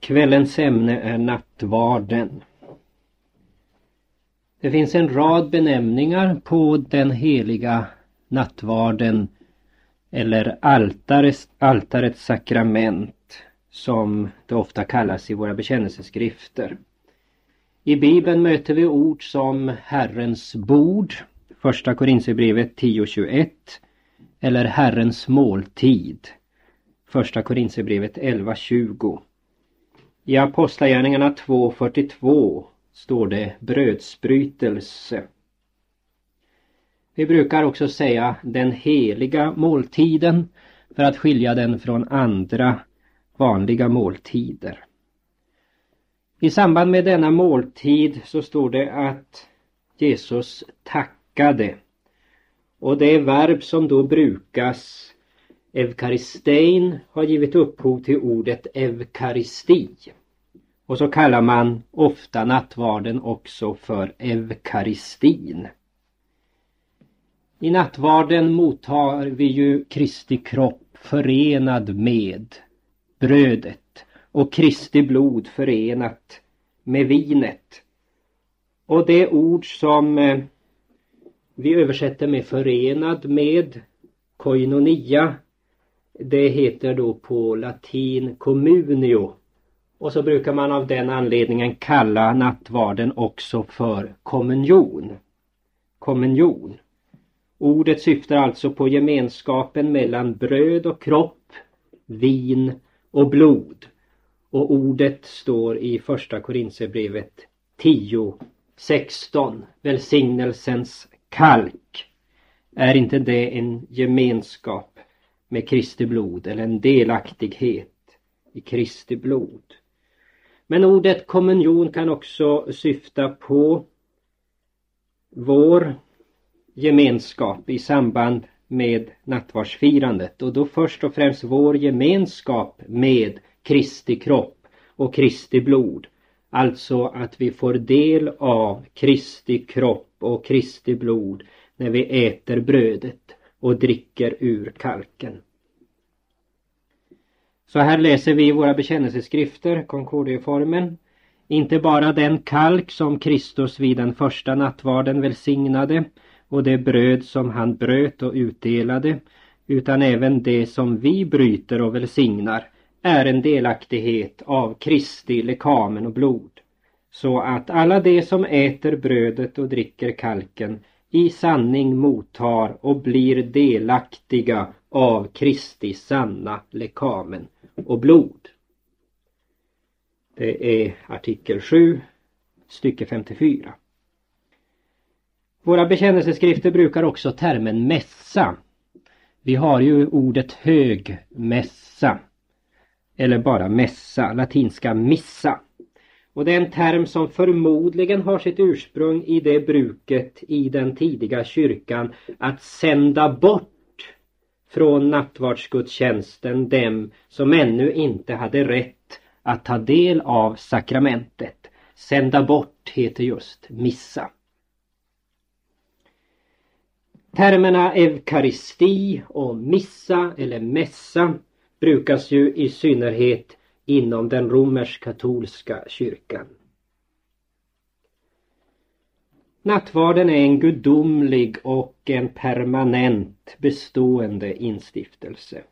Kvällens ämne är nattvarden. Det finns en rad benämningar på den heliga nattvarden eller altarets, altarets sakrament som det ofta kallas i våra bekännelseskrifter. I Bibeln möter vi ord som Herrens bord, första Korinthierbrevet 10.21 eller Herrens måltid, första Korinthierbrevet 11.20. I Apostlagärningarna 2.42 står det brödsbrytelse. Vi brukar också säga den heliga måltiden för att skilja den från andra vanliga måltider. I samband med denna måltid så står det att Jesus tackade och det verb som då brukas Evkaristein har givit upphov till ordet eukaristi. Och så kallar man ofta nattvarden också för eukaristin. I nattvarden mottar vi ju Kristi kropp förenad med brödet och Kristi blod förenat med vinet. Och det ord som eh, vi översätter med förenad med koinonia det heter då på latin communio och så brukar man av den anledningen kalla nattvarden också för kommunion. Kommunion. Ordet syftar alltså på gemenskapen mellan bröd och kropp, vin och blod. Och ordet står i första Korinthierbrevet 10, 16. Välsignelsens kalk. Är inte det en gemenskap med Kristi blod eller en delaktighet i Kristi blod? Men ordet kommunion kan också syfta på vår gemenskap i samband med nattvardsfirandet och då först och främst vår gemenskap med Kristi kropp och Kristi blod. Alltså att vi får del av Kristi kropp och Kristi blod när vi äter brödet och dricker ur kalken. Så här läser vi i våra bekännelseskrifter, Concordieformen. Inte bara den kalk som Kristus vid den första nattvarden välsignade och det bröd som han bröt och utdelade utan även det som vi bryter och välsignar är en delaktighet av Kristi lekamen och blod. Så att alla de som äter brödet och dricker kalken i sanning mottar och blir delaktiga av Kristi sanna lekamen och blod. Det är artikel 7, stycke 54. Våra bekännelseskrifter brukar också termen mässa. Vi har ju ordet högmässa. Eller bara mässa, latinska missa. Och det är en term som förmodligen har sitt ursprung i det bruket i den tidiga kyrkan att sända bort från nattvardsgudstjänsten dem som ännu inte hade rätt att ta del av sakramentet. Sända bort heter just missa. Termerna eukaristi och missa eller mässa brukas ju i synnerhet inom den romersk-katolska kyrkan. Nattvarden är en gudomlig och en permanent bestående instiftelse.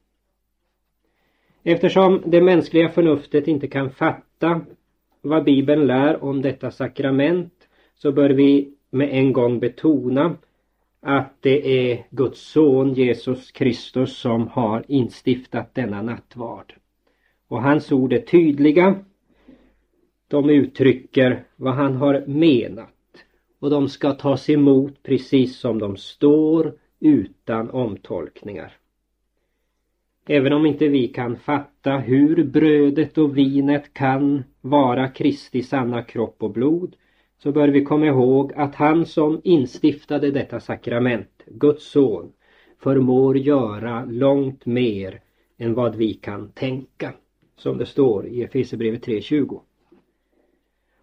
Eftersom det mänskliga förnuftet inte kan fatta vad Bibeln lär om detta sakrament så bör vi med en gång betona att det är Guds son Jesus Kristus som har instiftat denna nattvard. Och hans ord är tydliga. De uttrycker vad han har menat. Och de ska tas emot precis som de står utan omtolkningar. Även om inte vi kan fatta hur brödet och vinet kan vara Kristi sanna kropp och blod så bör vi komma ihåg att han som instiftade detta sakrament, Guds son, förmår göra långt mer än vad vi kan tänka som det står i Efesierbrevet 3.20.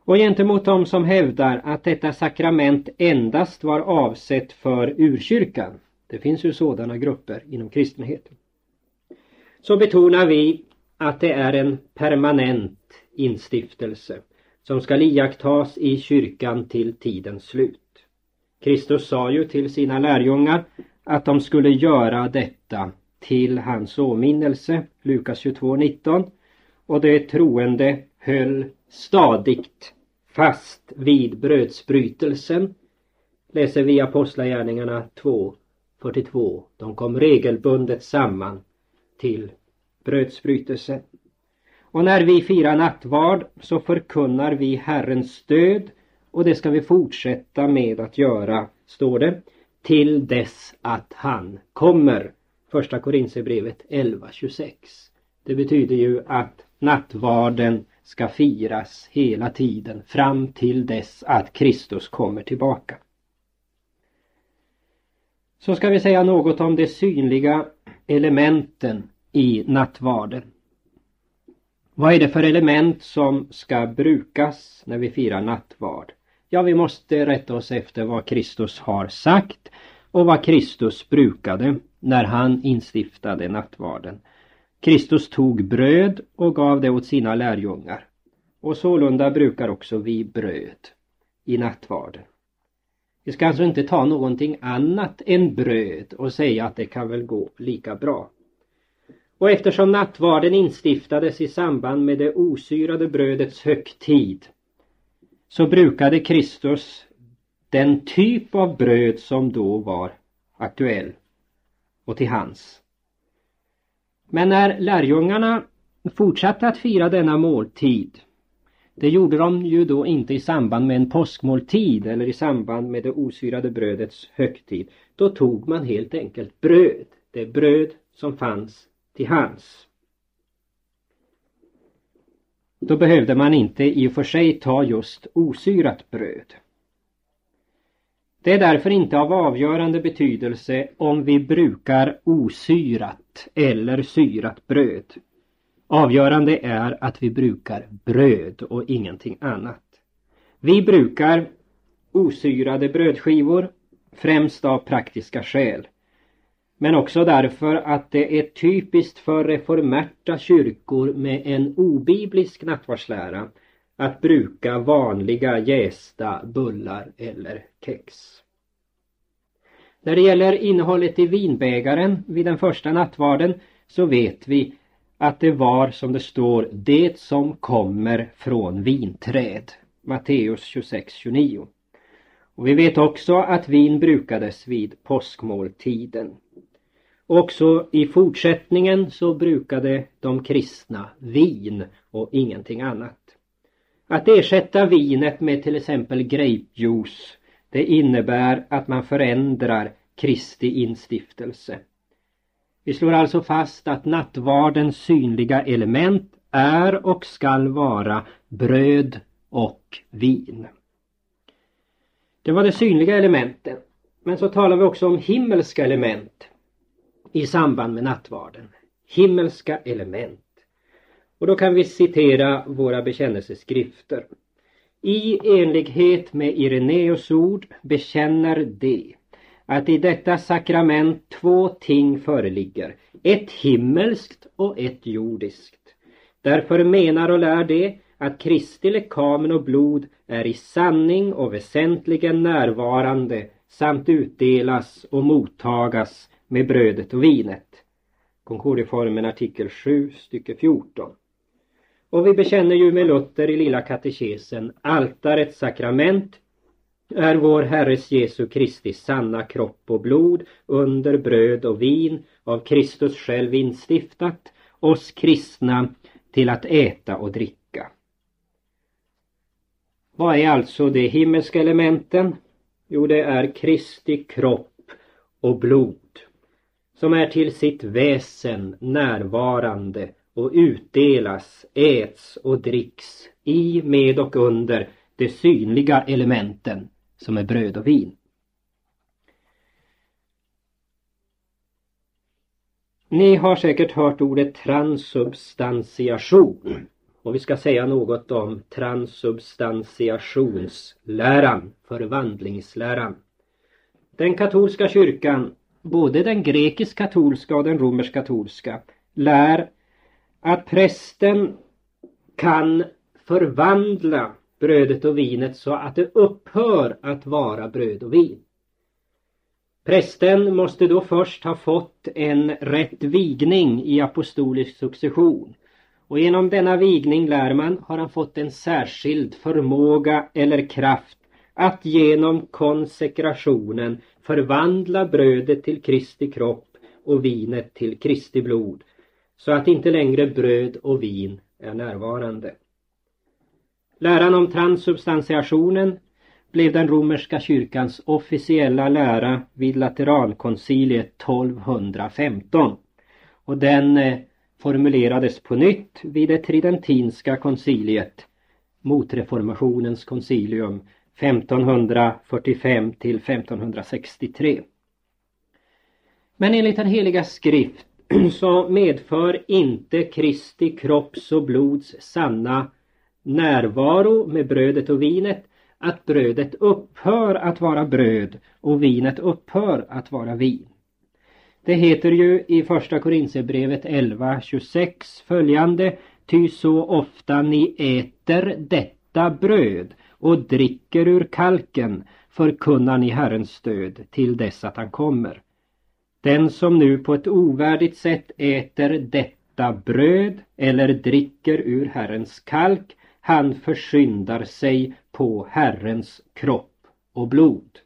Och gentemot dem som hävdar att detta sakrament endast var avsett för urkyrkan, det finns ju sådana grupper inom kristenheten, så betonar vi att det är en permanent instiftelse som skall iakttas i kyrkan till tidens slut. Kristus sa ju till sina lärjungar att de skulle göra detta till hans åminnelse, Lukas 22.19 och de troende höll stadigt fast vid brödsbrytelsen läser vi Apostlagärningarna 2.42. De kom regelbundet samman till brödsbrytelse. Och när vi firar nattvard så förkunnar vi Herrens stöd och det ska vi fortsätta med att göra, står det, till dess att han kommer. Första Korinthierbrevet 11.26. Det betyder ju att nattvarden ska firas hela tiden fram till dess att Kristus kommer tillbaka. Så ska vi säga något om de synliga elementen i nattvarden. Vad är det för element som ska brukas när vi firar nattvard? Ja, vi måste rätta oss efter vad Kristus har sagt och vad Kristus brukade när han instiftade nattvarden. Kristus tog bröd och gav det åt sina lärjungar. Och sålunda brukar också vi bröd i nattvarden. Vi ska alltså inte ta någonting annat än bröd och säga att det kan väl gå lika bra. Och eftersom nattvarden instiftades i samband med det osyrade brödets högtid så brukade Kristus den typ av bröd som då var aktuell och till hans. Men när lärjungarna fortsatte att fira denna måltid det gjorde de ju då inte i samband med en påskmåltid eller i samband med det osyrade brödets högtid. Då tog man helt enkelt bröd, det bröd som fanns till hands. Då behövde man inte i och för sig ta just osyrat bröd. Det är därför inte av avgörande betydelse om vi brukar osyrat eller syrat bröd. Avgörande är att vi brukar bröd och ingenting annat. Vi brukar osyrade brödskivor främst av praktiska skäl. Men också därför att det är typiskt för reformerta kyrkor med en obiblisk nattvardslära att bruka vanliga jästa bullar eller kex. När det gäller innehållet i vinbägaren vid den första nattvarden så vet vi att det var som det står det som kommer från vinträd. Matteus 26-29. Och vi vet också att vin brukades vid påskmåltiden. Också i fortsättningen så brukade de kristna vin och ingenting annat. Att ersätta vinet med till exempel grapejuice det innebär att man förändrar Kristi instiftelse. Vi slår alltså fast att nattvardens synliga element är och skall vara bröd och vin. Det var de synliga elementen. Men så talar vi också om himmelska element i samband med nattvarden. Himmelska element. Och då kan vi citera våra bekännelseskrifter. I enlighet med Ireneus ord bekänner de att i detta sakrament två ting föreligger, ett himmelskt och ett jordiskt. Därför menar och lär de att Kristi lekamen och blod är i sanning och väsentligen närvarande samt utdelas och mottagas med brödet och vinet. Konkordieformen artikel 7 stycke 14. Och vi bekänner ju med Luther i Lilla katekesen altarets sakrament är vår Herres Jesu Kristi sanna kropp och blod under bröd och vin av Kristus själv instiftat oss kristna till att äta och dricka. Vad är alltså de himmelska elementen? Jo, det är Kristi kropp och blod som är till sitt väsen närvarande och utdelas, äts och dricks i, med och under de synliga elementen som är bröd och vin. Ni har säkert hört ordet transubstantiation och vi ska säga något om transubstantiationsläran, förvandlingsläran. Den katolska kyrkan, både den grekisk-katolska och den romersk-katolska, lär att prästen kan förvandla brödet och vinet så att det upphör att vara bröd och vin. Prästen måste då först ha fått en rätt vigning i apostolisk succession. Och genom denna vigning lär man har han fått en särskild förmåga eller kraft att genom konsekrationen förvandla brödet till Kristi kropp och vinet till Kristi blod så att inte längre bröd och vin är närvarande. Läran om transsubstantiationen blev den romerska kyrkans officiella lära vid Lateralkonciliet 1215 och den eh, formulerades på nytt vid det tridentinska konciliet, motreformationens koncilium 1545 till 1563. Men enligt den heliga skrift så medför inte Kristi kropps och blods sanna närvaro med brödet och vinet att brödet upphör att vara bröd och vinet upphör att vara vin. Det heter ju i första Korinthierbrevet 11.26 följande Ty så ofta ni äter detta bröd och dricker ur kalken förkunnar ni Herrens stöd till dess att han kommer. Den som nu på ett ovärdigt sätt äter detta bröd eller dricker ur Herrens kalk, han försyndar sig på Herrens kropp och blod.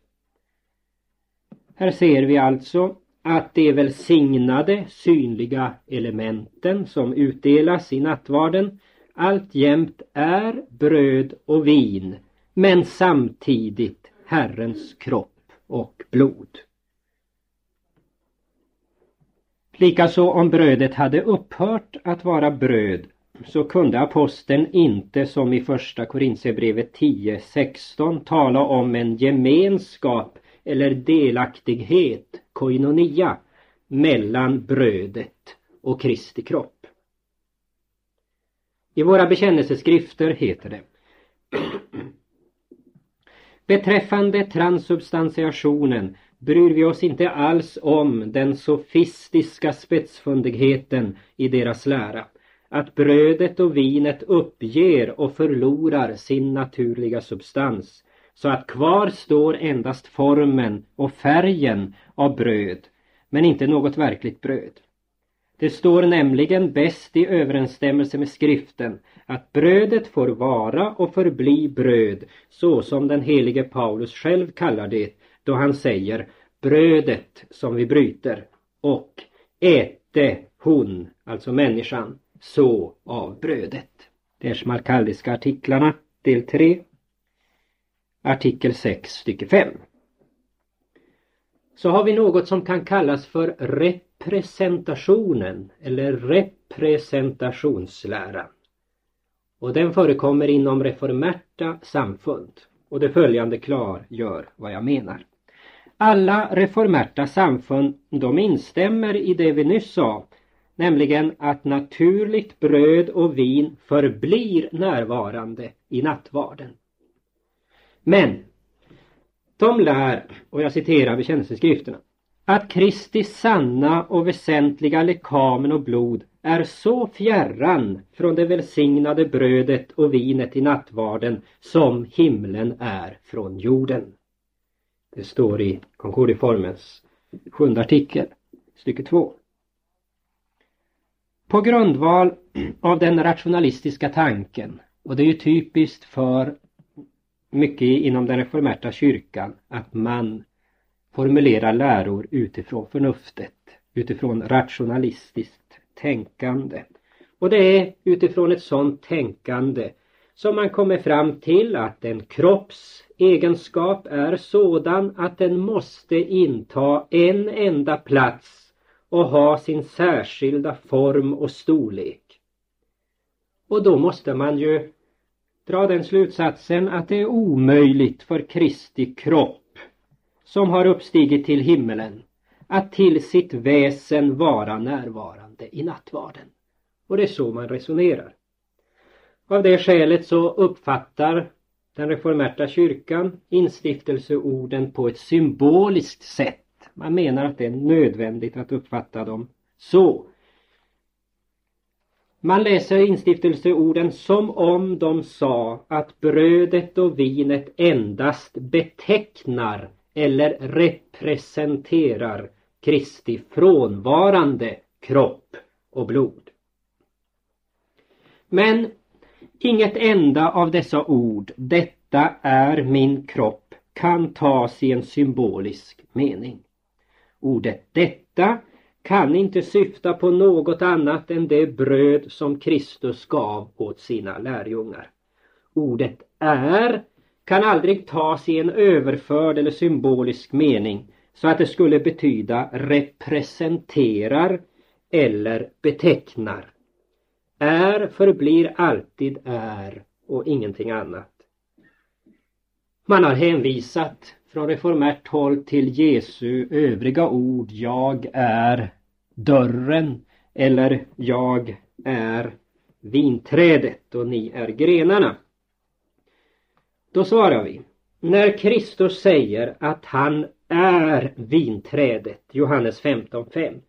Här ser vi alltså att de välsignade synliga elementen som utdelas i nattvarden alltjämt är bröd och vin men samtidigt Herrens kropp och blod. Likaså om brödet hade upphört att vara bröd så kunde aposteln inte som i första Korintierbrevet 10.16 tala om en gemenskap eller delaktighet, koinonia, mellan brödet och Kristi kropp. I våra bekännelseskrifter heter det Beträffande transubstantiationen bryr vi oss inte alls om den sofistiska spetsfundigheten i deras lära att brödet och vinet uppger och förlorar sin naturliga substans så att kvar står endast formen och färgen av bröd men inte något verkligt bröd. Det står nämligen bäst i överensstämmelse med skriften att brödet får vara och förbli bröd så som den helige Paulus själv kallar det då han säger brödet som vi bryter och äte hon, alltså människan, så av brödet. Det är Smarkaldiska artiklarna, del 3, artikel 6, stycke 5. Så har vi något som kan kallas för representationen eller representationsläran. Och den förekommer inom reformerta samfund. Och det följande klargör vad jag menar. Alla reformerta samfund de instämmer i det vi nyss sa nämligen att naturligt bröd och vin förblir närvarande i nattvarden. Men de lär, och jag citerar bekännelseskrifterna, att Kristi sanna och väsentliga lekamen och blod är så fjärran från det välsignade brödet och vinet i nattvarden som himlen är från jorden. Det står i Concordiformens sjunde artikel, stycke 2. På grundval av den rationalistiska tanken, och det är ju typiskt för mycket inom den reformerta kyrkan att man formulerar läror utifrån förnuftet, utifrån rationalistiskt tänkande. Och det är utifrån ett sådant tänkande som man kommer fram till att en kropps egenskap är sådan att den måste inta en enda plats och ha sin särskilda form och storlek. Och då måste man ju dra den slutsatsen att det är omöjligt för Kristi kropp som har uppstigit till himmelen att till sitt väsen vara närvarande i nattvarden. Och det är så man resonerar. Av det skälet så uppfattar den reformerta kyrkan instiftelseorden på ett symboliskt sätt man menar att det är nödvändigt att uppfatta dem så. Man läser instiftelseorden som om de sa att brödet och vinet endast betecknar eller representerar Kristi frånvarande kropp och blod. Men inget enda av dessa ord, detta är min kropp, kan tas i en symbolisk mening. Ordet detta kan inte syfta på något annat än det bröd som Kristus gav åt sina lärjungar. Ordet är kan aldrig tas i en överförd eller symbolisk mening så att det skulle betyda representerar eller betecknar. Är förblir alltid är och ingenting annat. Man har hänvisat från reformärt håll till Jesu övriga ord Jag är dörren eller Jag är vinträdet och ni är grenarna. Då svarar vi när Kristus säger att han är vinträdet, Johannes 15.5,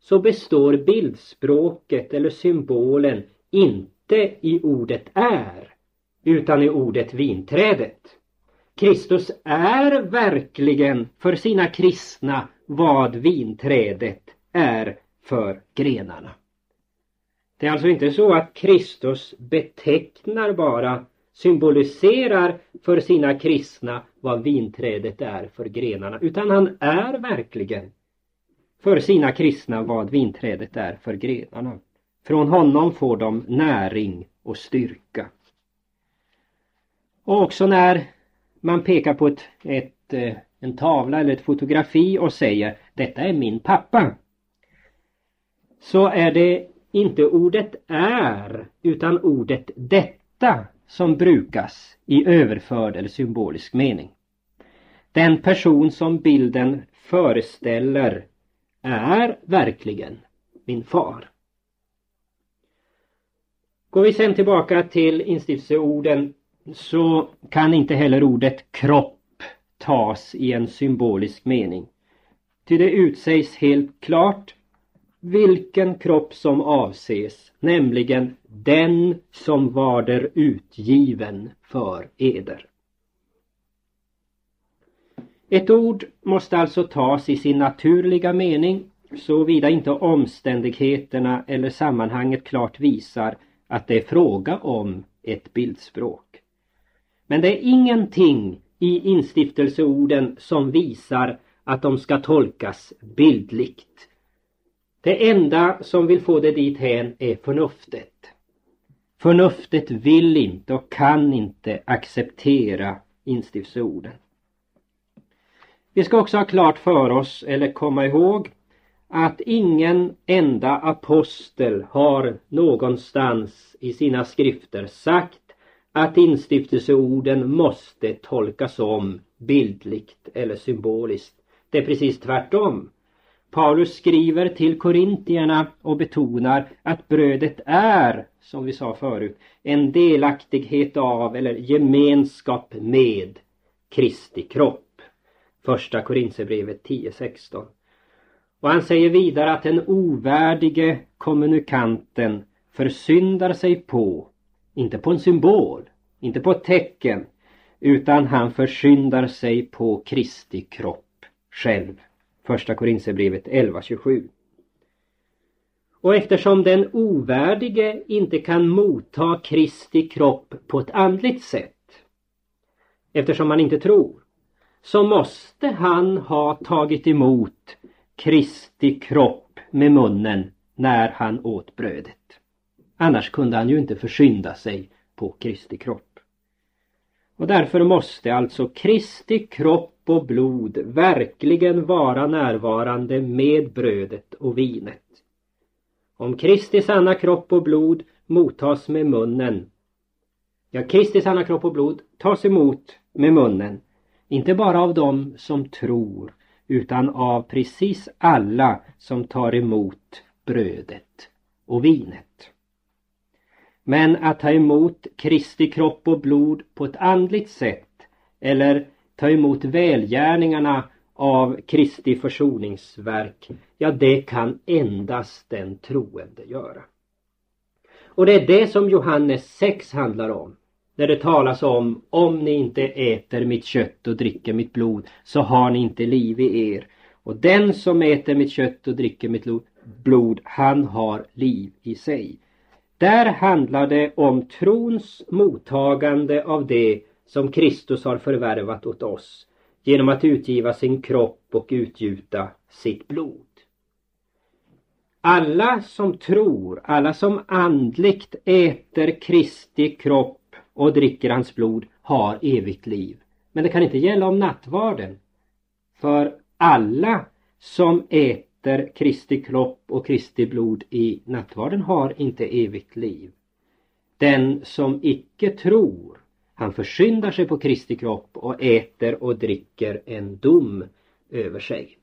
så består bildspråket eller symbolen inte i ordet är, utan i ordet vinträdet. Kristus är verkligen för sina kristna vad vinträdet är för grenarna. Det är alltså inte så att Kristus betecknar bara, symboliserar för sina kristna vad vinträdet är för grenarna, utan han är verkligen för sina kristna vad vinträdet är för grenarna. Från honom får de näring och styrka. Och också när man pekar på ett, ett, eh, en tavla eller ett fotografi och säger detta är min pappa. Så är det inte ordet är utan ordet detta som brukas i överförd eller symbolisk mening. Den person som bilden föreställer är verkligen min far. Går vi sen tillbaka till instiftelseorden så kan inte heller ordet kropp tas i en symbolisk mening. Ty det utsägs helt klart vilken kropp som avses, nämligen den som var där utgiven för eder. Ett ord måste alltså tas i sin naturliga mening såvida inte omständigheterna eller sammanhanget klart visar att det är fråga om ett bildspråk. Men det är ingenting i instiftelseorden som visar att de ska tolkas bildligt. Det enda som vill få det dit hän är förnuftet. Förnuftet vill inte och kan inte acceptera instiftelseorden. Vi ska också ha klart för oss, eller komma ihåg, att ingen enda apostel har någonstans i sina skrifter sagt att instiftelseorden måste tolkas om bildligt eller symboliskt. Det är precis tvärtom. Paulus skriver till korintierna och betonar att brödet är, som vi sa förut, en delaktighet av eller gemenskap med Kristi kropp. Första Korinthierbrevet 10.16. Och han säger vidare att den ovärdige kommunikanten försyndar sig på, inte på en symbol, inte på ett tecken, utan han försyndar sig på Kristi kropp själv. Första Korinthierbrevet 11.27. Och eftersom den ovärdige inte kan motta Kristi kropp på ett andligt sätt, eftersom han inte tror, så måste han ha tagit emot Kristi kropp med munnen när han åt brödet. Annars kunde han ju inte försynda sig på Kristi kropp. Och därför måste alltså Kristi kropp och blod verkligen vara närvarande med brödet och vinet. Om Kristi sanna kropp och blod mottas med munnen, ja, Kristi sanna kropp och blod tas emot med munnen, inte bara av dem som tror utan av precis alla som tar emot brödet och vinet. Men att ta emot Kristi kropp och blod på ett andligt sätt eller ta emot välgärningarna av Kristi försoningsverk, ja det kan endast den troende göra. Och det är det som Johannes 6 handlar om. När det talas om om ni inte äter mitt kött och dricker mitt blod så har ni inte liv i er. Och den som äter mitt kött och dricker mitt blod, han har liv i sig. Där handlar det om trons mottagande av det som Kristus har förvärvat åt oss genom att utgiva sin kropp och utgjuta sitt blod. Alla som tror, alla som andligt äter Kristi kropp och dricker hans blod har evigt liv. Men det kan inte gälla om nattvarden. För alla som äter Kristi kropp och Kristi blod i nattvarden har inte evigt liv. Den som icke tror, han försyndar sig på Kristi kropp och äter och dricker en dom över sig.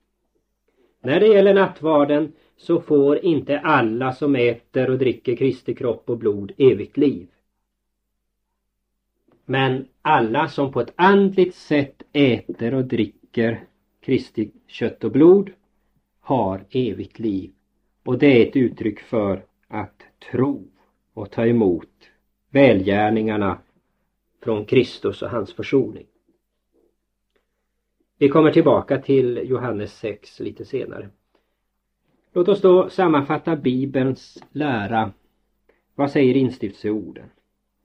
När det gäller nattvarden så får inte alla som äter och dricker Kristi kropp och blod evigt liv. Men alla som på ett andligt sätt äter och dricker Kristi kött och blod har evigt liv. Och det är ett uttryck för att tro och ta emot välgärningarna från Kristus och hans försoning. Vi kommer tillbaka till Johannes 6 lite senare. Låt oss då sammanfatta Bibelns lära. Vad säger instiftelseorden?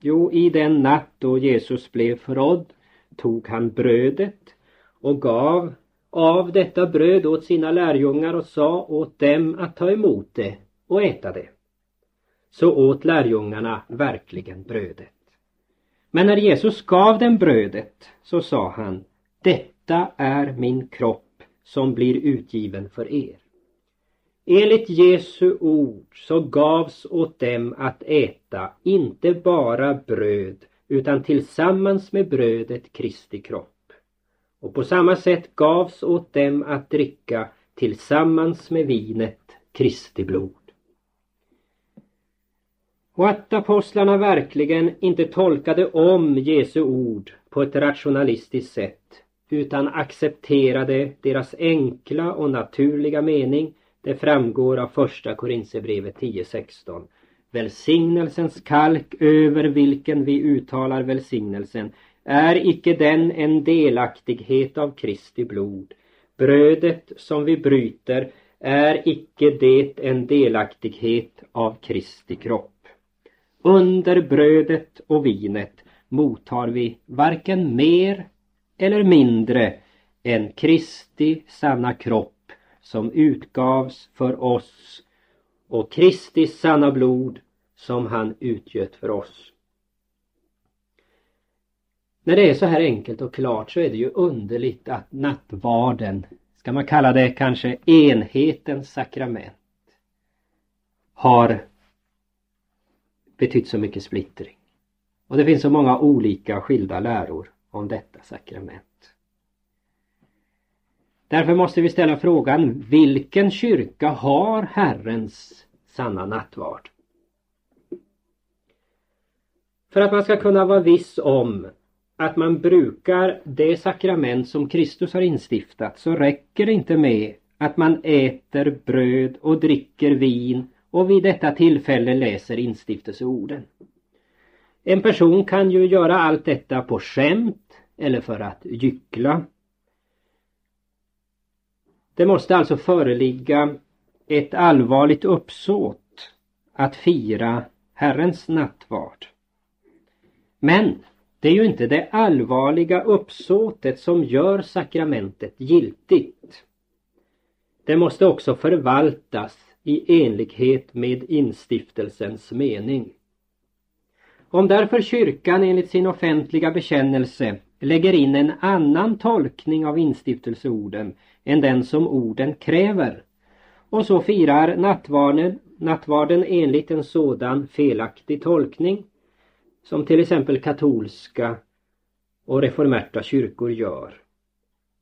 Jo, i den natt då Jesus blev förrådd tog han brödet och gav av detta bröd åt sina lärjungar och sa åt dem att ta emot det och äta det. Så åt lärjungarna verkligen brödet. Men när Jesus gav dem brödet så sa han Detta är min kropp som blir utgiven för er. Enligt Jesu ord så gavs åt dem att äta inte bara bröd utan tillsammans med brödet Kristi kropp. Och på samma sätt gavs åt dem att dricka tillsammans med vinet Kristi blod. Och att apostlarna verkligen inte tolkade om Jesu ord på ett rationalistiskt sätt utan accepterade deras enkla och naturliga mening det framgår av första Korinthierbrevet 10.16. Välsignelsens kalk över vilken vi uttalar välsignelsen är icke den en delaktighet av Kristi blod. Brödet som vi bryter är icke det en delaktighet av Kristi kropp. Under brödet och vinet mottar vi varken mer eller mindre än Kristi sanna kropp som utgavs för oss och Kristi sanna blod som han utgöt för oss. När det är så här enkelt och klart så är det ju underligt att nattvarden, ska man kalla det kanske enhetens sakrament, har betytt så mycket splittring. Och det finns så många olika skilda läror om detta sakrament. Därför måste vi ställa frågan, vilken kyrka har Herrens sanna nattvard? För att man ska kunna vara viss om att man brukar det sakrament som Kristus har instiftat så räcker det inte med att man äter bröd och dricker vin och vid detta tillfälle läser instiftelseorden. En person kan ju göra allt detta på skämt eller för att gyckla. Det måste alltså föreligga ett allvarligt uppsåt att fira Herrens nattvard. Men det är ju inte det allvarliga uppsåtet som gör sakramentet giltigt. Det måste också förvaltas i enlighet med instiftelsens mening. Om därför kyrkan enligt sin offentliga bekännelse lägger in en annan tolkning av instiftelseorden än den som orden kräver och så firar nattvarden, nattvarden enligt en sådan felaktig tolkning som till exempel katolska och reformerta kyrkor gör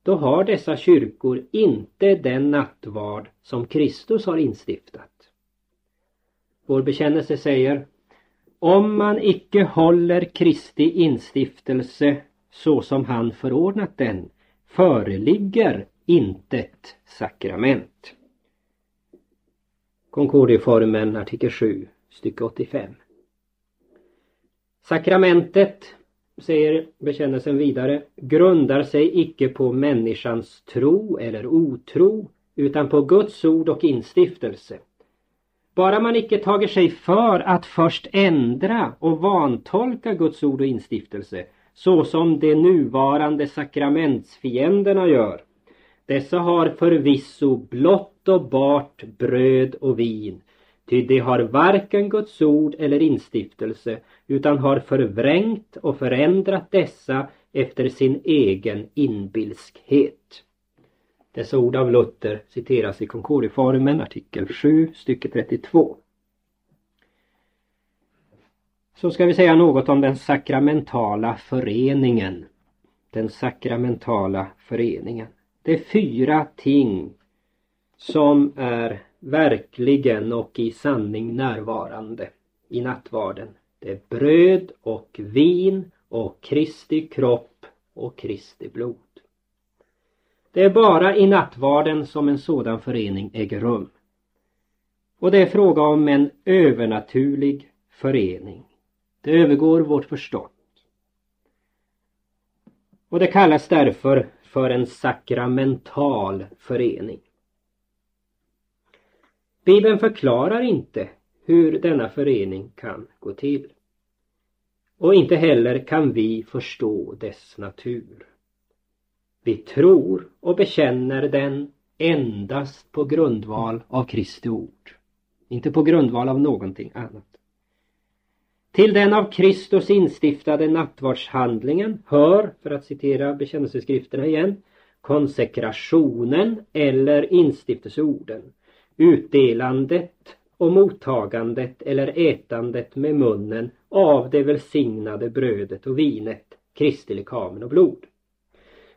då har dessa kyrkor inte den nattvard som Kristus har instiftat. Vår bekännelse säger om man icke håller Kristi instiftelse så som han förordnat den föreligger intet sakrament. Konkordieformen artikel 7 stycke 85. Sakramentet, säger bekännelsen vidare, grundar sig icke på människans tro eller otro utan på Guds ord och instiftelse. Bara man icke tager sig för att först ändra och vantolka Guds ord och instiftelse så som de nuvarande sakramentsfienderna gör. Dessa har förvisso blott och bart bröd och vin, ty de har varken Guds ord eller instiftelse utan har förvrängt och förändrat dessa efter sin egen inbilskhet. Dessa ord av Luther citeras i Concordieformen artikel 7 stycke 32. Så ska vi säga något om den sakramentala föreningen. Den sakramentala föreningen. Det är fyra ting som är verkligen och i sanning närvarande i nattvarden. Det är bröd och vin och Kristi kropp och Kristi blod. Det är bara i nattvarden som en sådan förening äger rum. Och det är fråga om en övernaturlig förening. Det övergår vårt förstånd. Och det kallas därför för en sakramental förening. Bibeln förklarar inte hur denna förening kan gå till. Och inte heller kan vi förstå dess natur. Vi tror och bekänner den endast på grundval av Kristi ord. Inte på grundval av någonting annat. Till den av Kristus instiftade nattvardshandlingen hör, för att citera bekännelseskrifterna igen, konsekrationen eller instiftelseorden, utdelandet och mottagandet eller ätandet med munnen av det välsignade brödet och vinet, Kristi lekamen och blod.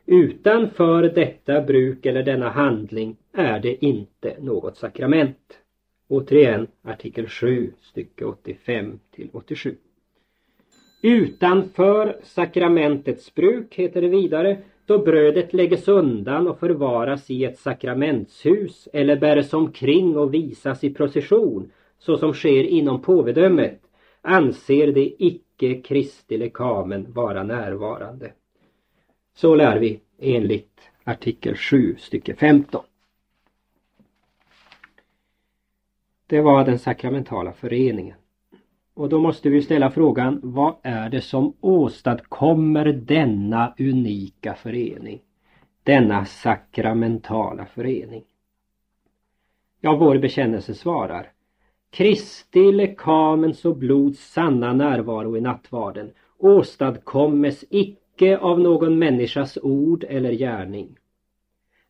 Utanför detta bruk eller denna handling är det inte något sakrament. Återigen artikel 7 stycke 85 till 87. Utanför sakramentets bruk heter det vidare då brödet lägges undan och förvaras i ett sakramentshus eller bäres omkring och visas i procession så som sker inom påvedömet anser det icke Kristi lekamen vara närvarande. Så lär vi enligt artikel 7 stycke 15. Det var den sakramentala föreningen. Och då måste vi ställa frågan, vad är det som åstadkommer denna unika förening? Denna sakramentala förening? Ja, vår bekännelse svarar Kristi lekamens och blods sanna närvaro i nattvarden åstadkommes icke av någon människas ord eller gärning.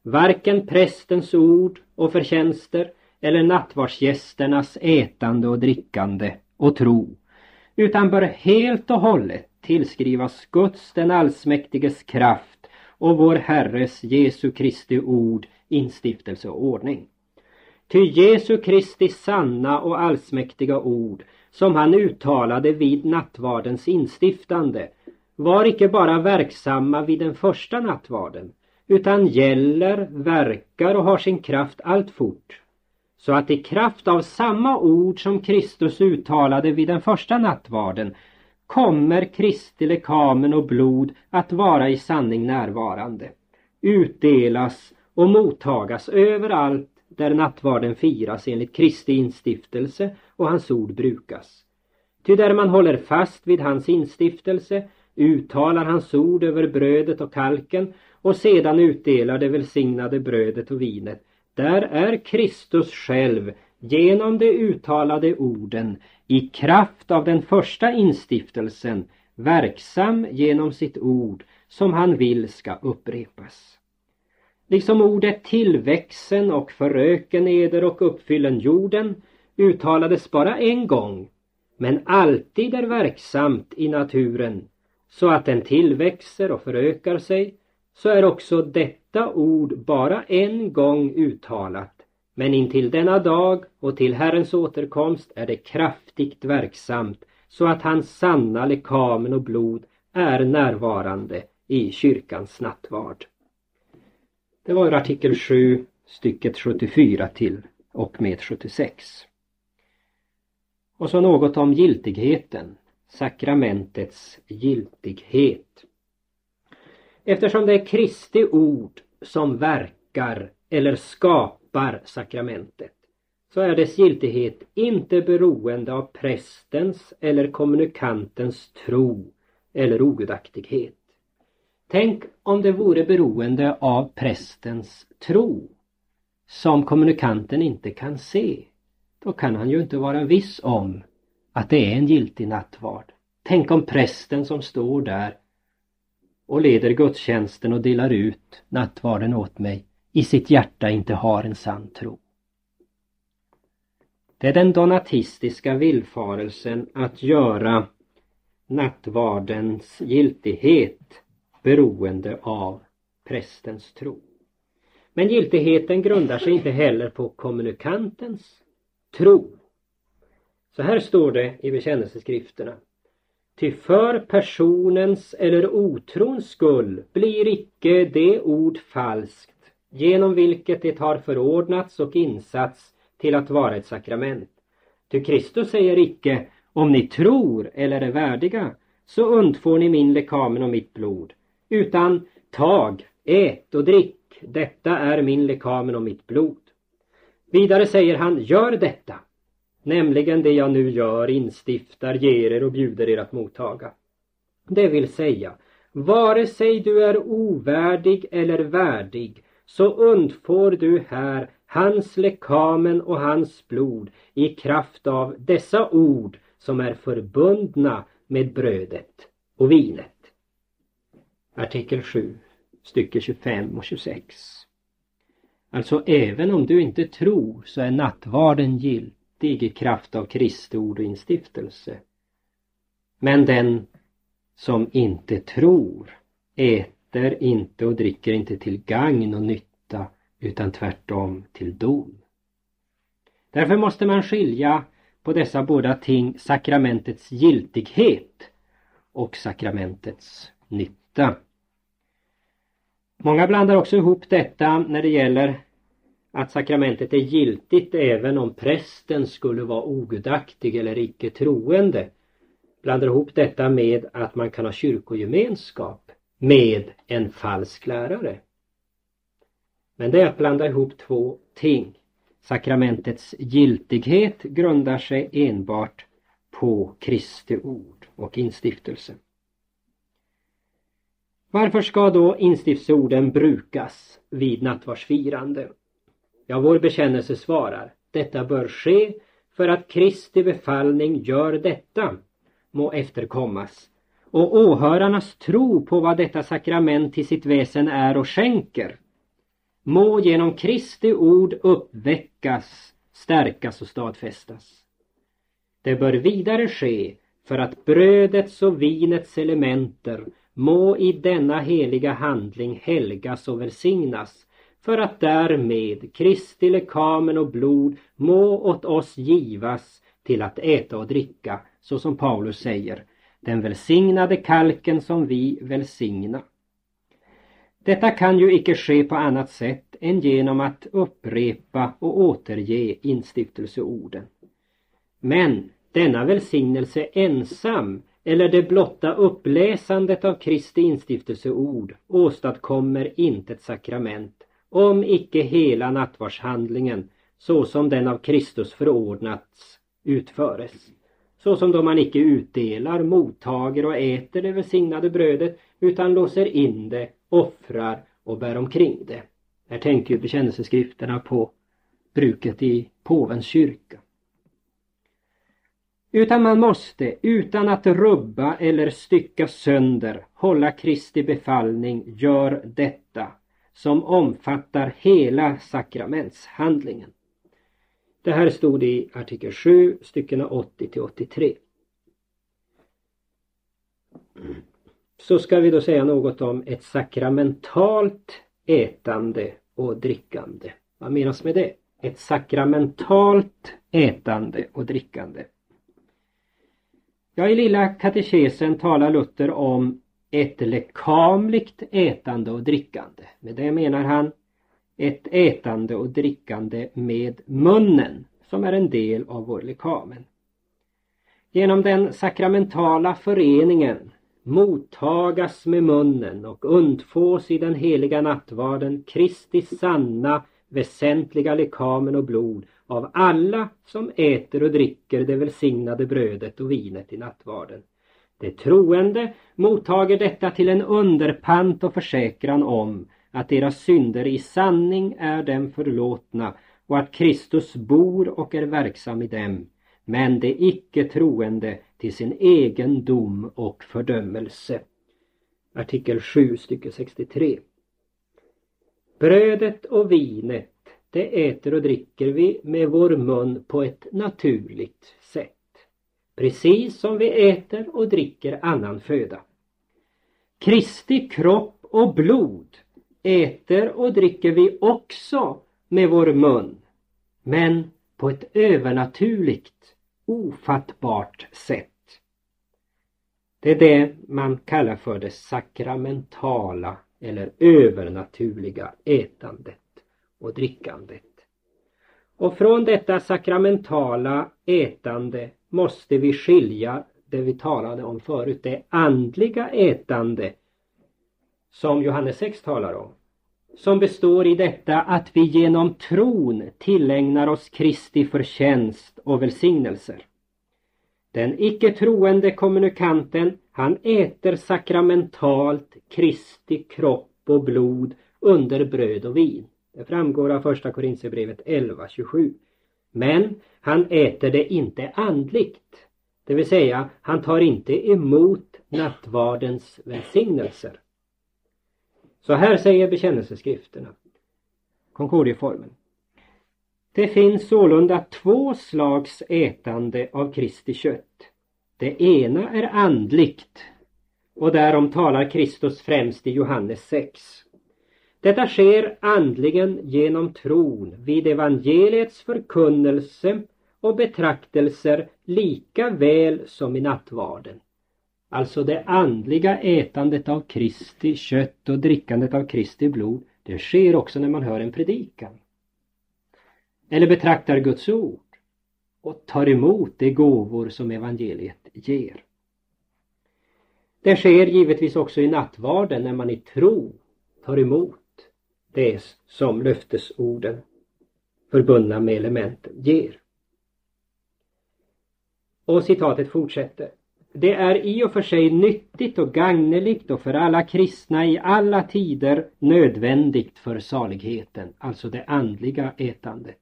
Varken prästens ord och förtjänster eller nattvardsgästernas ätande och drickande och tro utan bör helt och hållet tillskrivas Guds den allsmäktiges kraft och vår Herres Jesu Kristi ord, instiftelse och ordning. Ty Jesu Kristi sanna och allsmäktiga ord som han uttalade vid nattvardens instiftande var icke bara verksamma vid den första nattvarden utan gäller, verkar och har sin kraft alltfort så att i kraft av samma ord som Kristus uttalade vid den första nattvarden kommer Kristi lekamen och blod att vara i sanning närvarande, utdelas och mottagas överallt där nattvarden firas enligt Kristi instiftelse och hans ord brukas. Ty där man håller fast vid hans instiftelse, uttalar hans ord över brödet och kalken och sedan utdelar det välsignade brödet och vinet, där är Kristus själv genom de uttalade orden i kraft av den första instiftelsen verksam genom sitt ord som han vill ska upprepas. Liksom ordet tillväxen och föröken eder och uppfyllen jorden uttalades bara en gång men alltid är verksamt i naturen så att den tillväxer och förökar sig så är också detta ord bara en gång uttalat men intill denna dag och till Herrens återkomst är det kraftigt verksamt så att hans sanna lekamen och blod är närvarande i kyrkans nattvard. Det var artikel 7 stycket 74 till och med 76. Och så något om giltigheten. sakramentets giltighet. Eftersom det är Kristi ord som verkar eller skapar sakramentet så är dess giltighet inte beroende av prästens eller kommunikantens tro eller ogudaktighet. Tänk om det vore beroende av prästens tro som kommunikanten inte kan se. Då kan han ju inte vara viss om att det är en giltig nattvard. Tänk om prästen som står där och leder gudstjänsten och delar ut nattvarden åt mig i sitt hjärta inte har en sann tro. Det är den donatistiska villfarelsen att göra nattvardens giltighet beroende av prästens tro. Men giltigheten grundar sig inte heller på kommunikantens tro. Så här står det i bekännelseskrifterna. Ty för personens eller otrons skull blir icke det ord falskt genom vilket det har förordnats och insatts till att vara ett sakrament. Ty Kristus säger icke om ni tror eller är värdiga så undfår ni min lekamen och mitt blod utan tag, ät och drick detta är min lekamen och mitt blod. Vidare säger han gör detta nämligen det jag nu gör instiftar, ger er och bjuder er att mottaga. Det vill säga, vare sig du är ovärdig eller värdig så undfår du här hans lekamen och hans blod i kraft av dessa ord som är förbundna med brödet och vinet. Artikel 7, stycke 25 och 26. Alltså även om du inte tror så är nattvarden gilt mäktig i kraft av Kristi ord och instiftelse. Men den som inte tror äter inte och dricker inte till gagn och nytta utan tvärtom till dom. Därför måste man skilja på dessa båda ting sakramentets giltighet och sakramentets nytta. Många blandar också ihop detta när det gäller att sakramentet är giltigt även om prästen skulle vara ogudaktig eller icke troende. Blandar ihop detta med att man kan ha kyrkogemenskap med en falsk lärare. Men det är att blanda ihop två ting. Sakramentets giltighet grundar sig enbart på Kristi ord och instiftelse. Varför ska då instiftsorden brukas vid nattvardsfirande? Ja, vår bekännelse svarar, detta bör ske för att Kristi befallning gör detta må efterkommas och åhörarnas tro på vad detta sakrament till sitt väsen är och skänker må genom Kristi ord uppväckas, stärkas och stadfästas. Det bör vidare ske för att brödets och vinets elementer må i denna heliga handling helgas och välsignas för att därmed Kristi lekamen och blod må åt oss givas till att äta och dricka, så som Paulus säger, den välsignade kalken som vi välsigna. Detta kan ju icke ske på annat sätt än genom att upprepa och återge instiftelseorden. Men denna välsignelse ensam eller det blotta uppläsandet av Kristi instiftelseord åstadkommer inte ett sakrament om icke hela nattvardshandlingen så som den av Kristus förordnats utföres. Så som då man icke utdelar, mottager och äter det välsignade brödet utan låser in det, offrar och bär omkring det. Här tänker ju bekännelseskrifterna på bruket i påvens kyrka. Utan man måste, utan att rubba eller stycka sönder, hålla Kristi befallning, gör detta som omfattar hela sakramentshandlingen. Det här stod i artikel 7, styckena 80 till 83. Så ska vi då säga något om ett sakramentalt ätande och drickande. Vad menas med det? Ett sakramentalt ätande och drickande. Ja, i lilla katekesen talar Luther om ett lekamligt ätande och drickande. Med det menar han ett ätande och drickande med munnen som är en del av vår lekamen. Genom den sakramentala föreningen mottagas med munnen och undfås i den heliga nattvarden Kristi sanna väsentliga lekamen och blod av alla som äter och dricker det välsignade brödet och vinet i nattvarden. De troende mottager detta till en underpant och försäkran om att deras synder i sanning är dem förlåtna och att Kristus bor och är verksam i dem, men de icke troende till sin egen dom och fördömelse. Artikel 7, stycke 63. Brödet och vinet, det äter och dricker vi med vår mun på ett naturligt sätt. Precis som vi äter och dricker annan föda. Kristi kropp och blod äter och dricker vi också med vår mun, men på ett övernaturligt, ofattbart sätt. Det är det man kallar för det sakramentala eller övernaturliga ätandet och drickandet. Och från detta sakramentala ätande måste vi skilja det vi talade om förut, det andliga ätande som Johannes 6 talar om. Som består i detta att vi genom tron tillägnar oss Kristi förtjänst och välsignelser. Den icke troende kommunikanten han äter sakramentalt Kristi kropp och blod under bröd och vin. Det framgår av första Korintierbrevet 11.27. Men han äter det inte andligt. Det vill säga, han tar inte emot nattvardens välsignelser. Så här säger bekännelseskrifterna. Konkordieformen. Det finns sålunda två slags ätande av Kristi kött. Det ena är andligt och därom talar Kristus främst i Johannes 6. Detta sker andligen genom tron vid evangeliets förkunnelse och betraktelser lika väl som i nattvarden. Alltså det andliga ätandet av Kristi kött och drickandet av Kristi blod, det sker också när man hör en predikan. Eller betraktar Guds ord och tar emot de gåvor som evangeliet ger. Det sker givetvis också i nattvarden när man i tro tar emot det som löftesorden förbundna med elementen ger. Och citatet fortsätter. Det är i och för sig nyttigt och gagneligt och för alla kristna i alla tider nödvändigt för saligheten, alltså det andliga ätandet.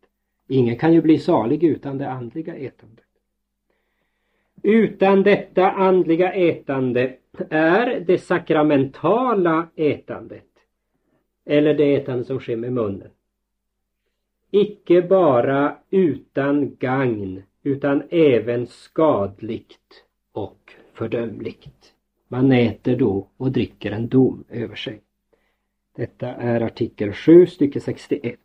Ingen kan ju bli salig utan det andliga ätandet. Utan detta andliga ätande är det sakramentala ätandet eller det ätande som sker med munnen icke bara utan gagn utan även skadligt och fördömligt. Man äter då och dricker en dom över sig. Detta är artikel 7 stycke 61.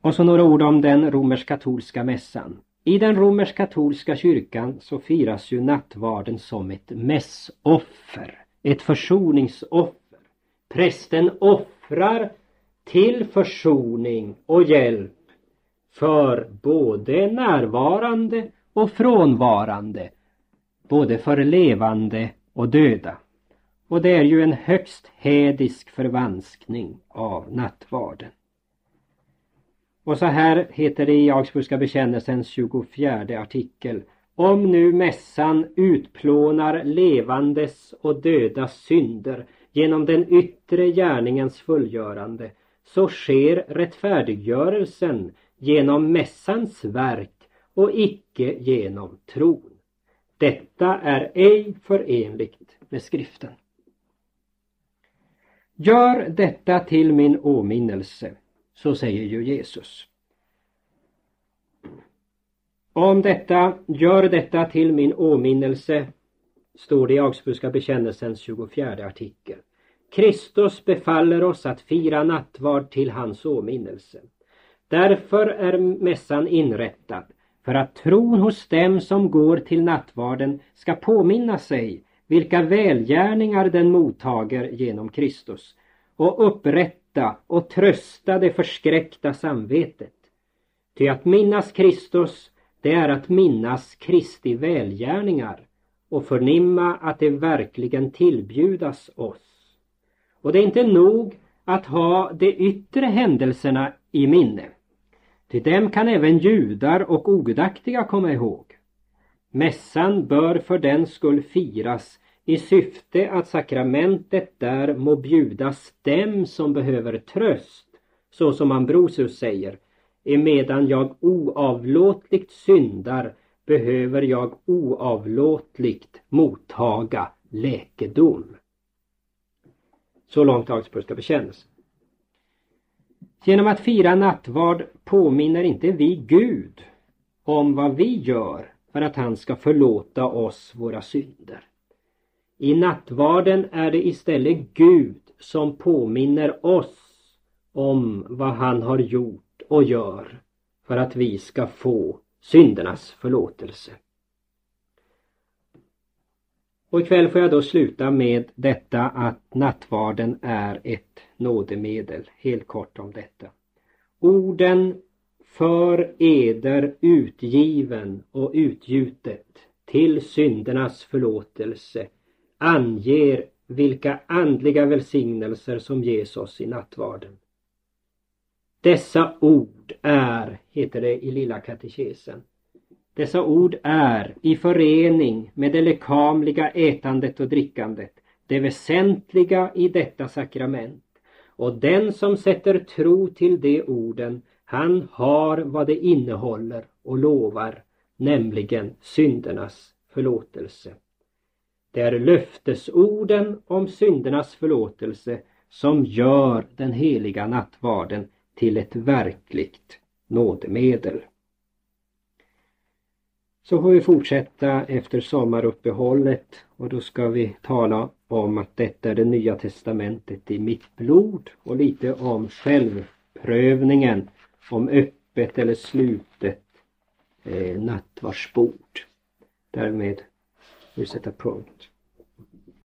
Och så några ord om den romersk-katolska mässan. I den romersk-katolska kyrkan så firas ju nattvarden som ett mässoffer, ett försoningsoffer. Prästen offrar till försoning och hjälp för både närvarande och frånvarande, både för levande och döda. Och det är ju en högst hädisk förvanskning av nattvarden. Och så här heter det i Augsburgska bekännelsens 24 artikel. Om nu mässan utplånar levandes och dödas synder genom den yttre gärningens fullgörande så sker rättfärdiggörelsen genom mässans verk och icke genom tron. Detta är ej förenligt med skriften. Gör detta till min åminnelse, så säger ju Jesus. Om detta, gör detta till min åminnelse, står det i Augsburgska bekännelsens 24 artikel. Kristus befaller oss att fira nattvard till hans åminnelse. Därför är mässan inrättad för att tron hos dem som går till nattvarden ska påminna sig vilka välgärningar den mottager genom Kristus och upprätta och trösta det förskräckta samvetet. Ty att minnas Kristus det är att minnas Kristi välgärningar och förnimma att det verkligen tillbjudas oss. Och det är inte nog att ha de yttre händelserna i minne. Till dem kan även judar och ogudaktiga komma ihåg. Mässan bör för den skull firas i syfte att sakramentet där må bjudas dem som behöver tröst, så som Ambrosius säger, emedan jag oavlåtligt syndar behöver jag oavlåtligt mottaga läkedom. Så långt Augsburgska bekännelsen. Genom att fira nattvard påminner inte vi Gud om vad vi gör för att han ska förlåta oss våra synder. I nattvarden är det istället Gud som påminner oss om vad han har gjort och gör för att vi ska få syndernas förlåtelse. Och ikväll får jag då sluta med detta att nattvarden är ett nådemedel. Helt kort om detta. Orden för eder utgiven och utgjutet till syndernas förlåtelse anger vilka andliga välsignelser som ges oss i nattvarden. Dessa ord är, heter det i Lilla katekesen, dessa ord är i förening med det lekamliga ätandet och drickandet det väsentliga i detta sakrament och den som sätter tro till de orden han har vad det innehåller och lovar, nämligen syndernas förlåtelse. Det är löftesorden om syndernas förlåtelse som gör den heliga nattvarden till ett verkligt nådemedel. Så får vi fortsätta efter sommaruppehållet och då ska vi tala om att detta är det nya testamentet i mitt blod och lite om självprövningen om öppet eller slutet eh, nattvardsbord. Därmed vill vi sätta punkt.